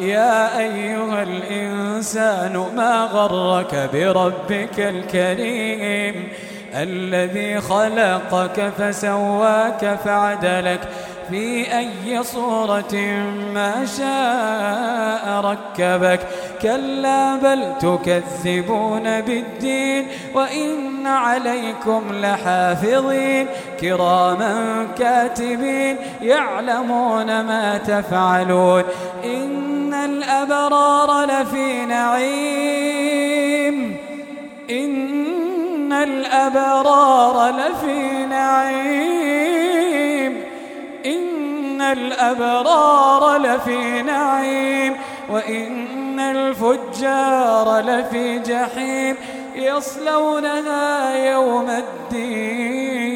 يا أيها الإنسان ما غرك بربك الكريم الذي خلقك فسواك فعدلك في أي صورة ما شاء ركبك كلا بل تكذبون بالدين وإن عليكم لحافظين كراما كاتبين يعلمون ما تفعلون إن الأبرار لفي نعيم. إن الأبرار لفي نعيم. إن الأبرار لفي نعيم. وإن الفجار لفي جحيم. يصلونها يوم الدين.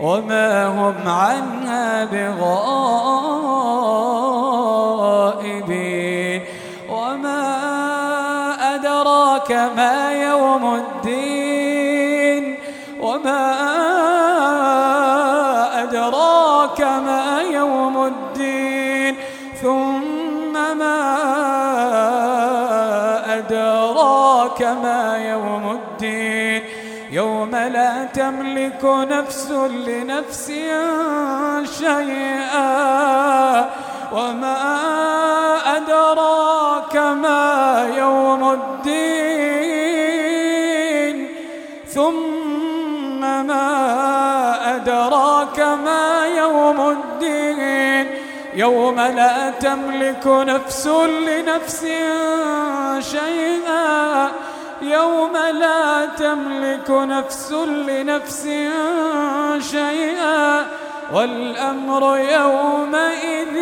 وما هم عنها بغائبين أدراك ما يوم الدين وما أدراك ما يوم الدين ثم ما أدراك ما يوم الدين يوم لا تملك نفس لنفس شيئا أدراك ما يوم الدين ثم ما أدراك ما يوم الدين. يوم لا تملك نفس لنفس شيئا يوم لا تملك نفس لنفس شيئا. والأمر يومئذ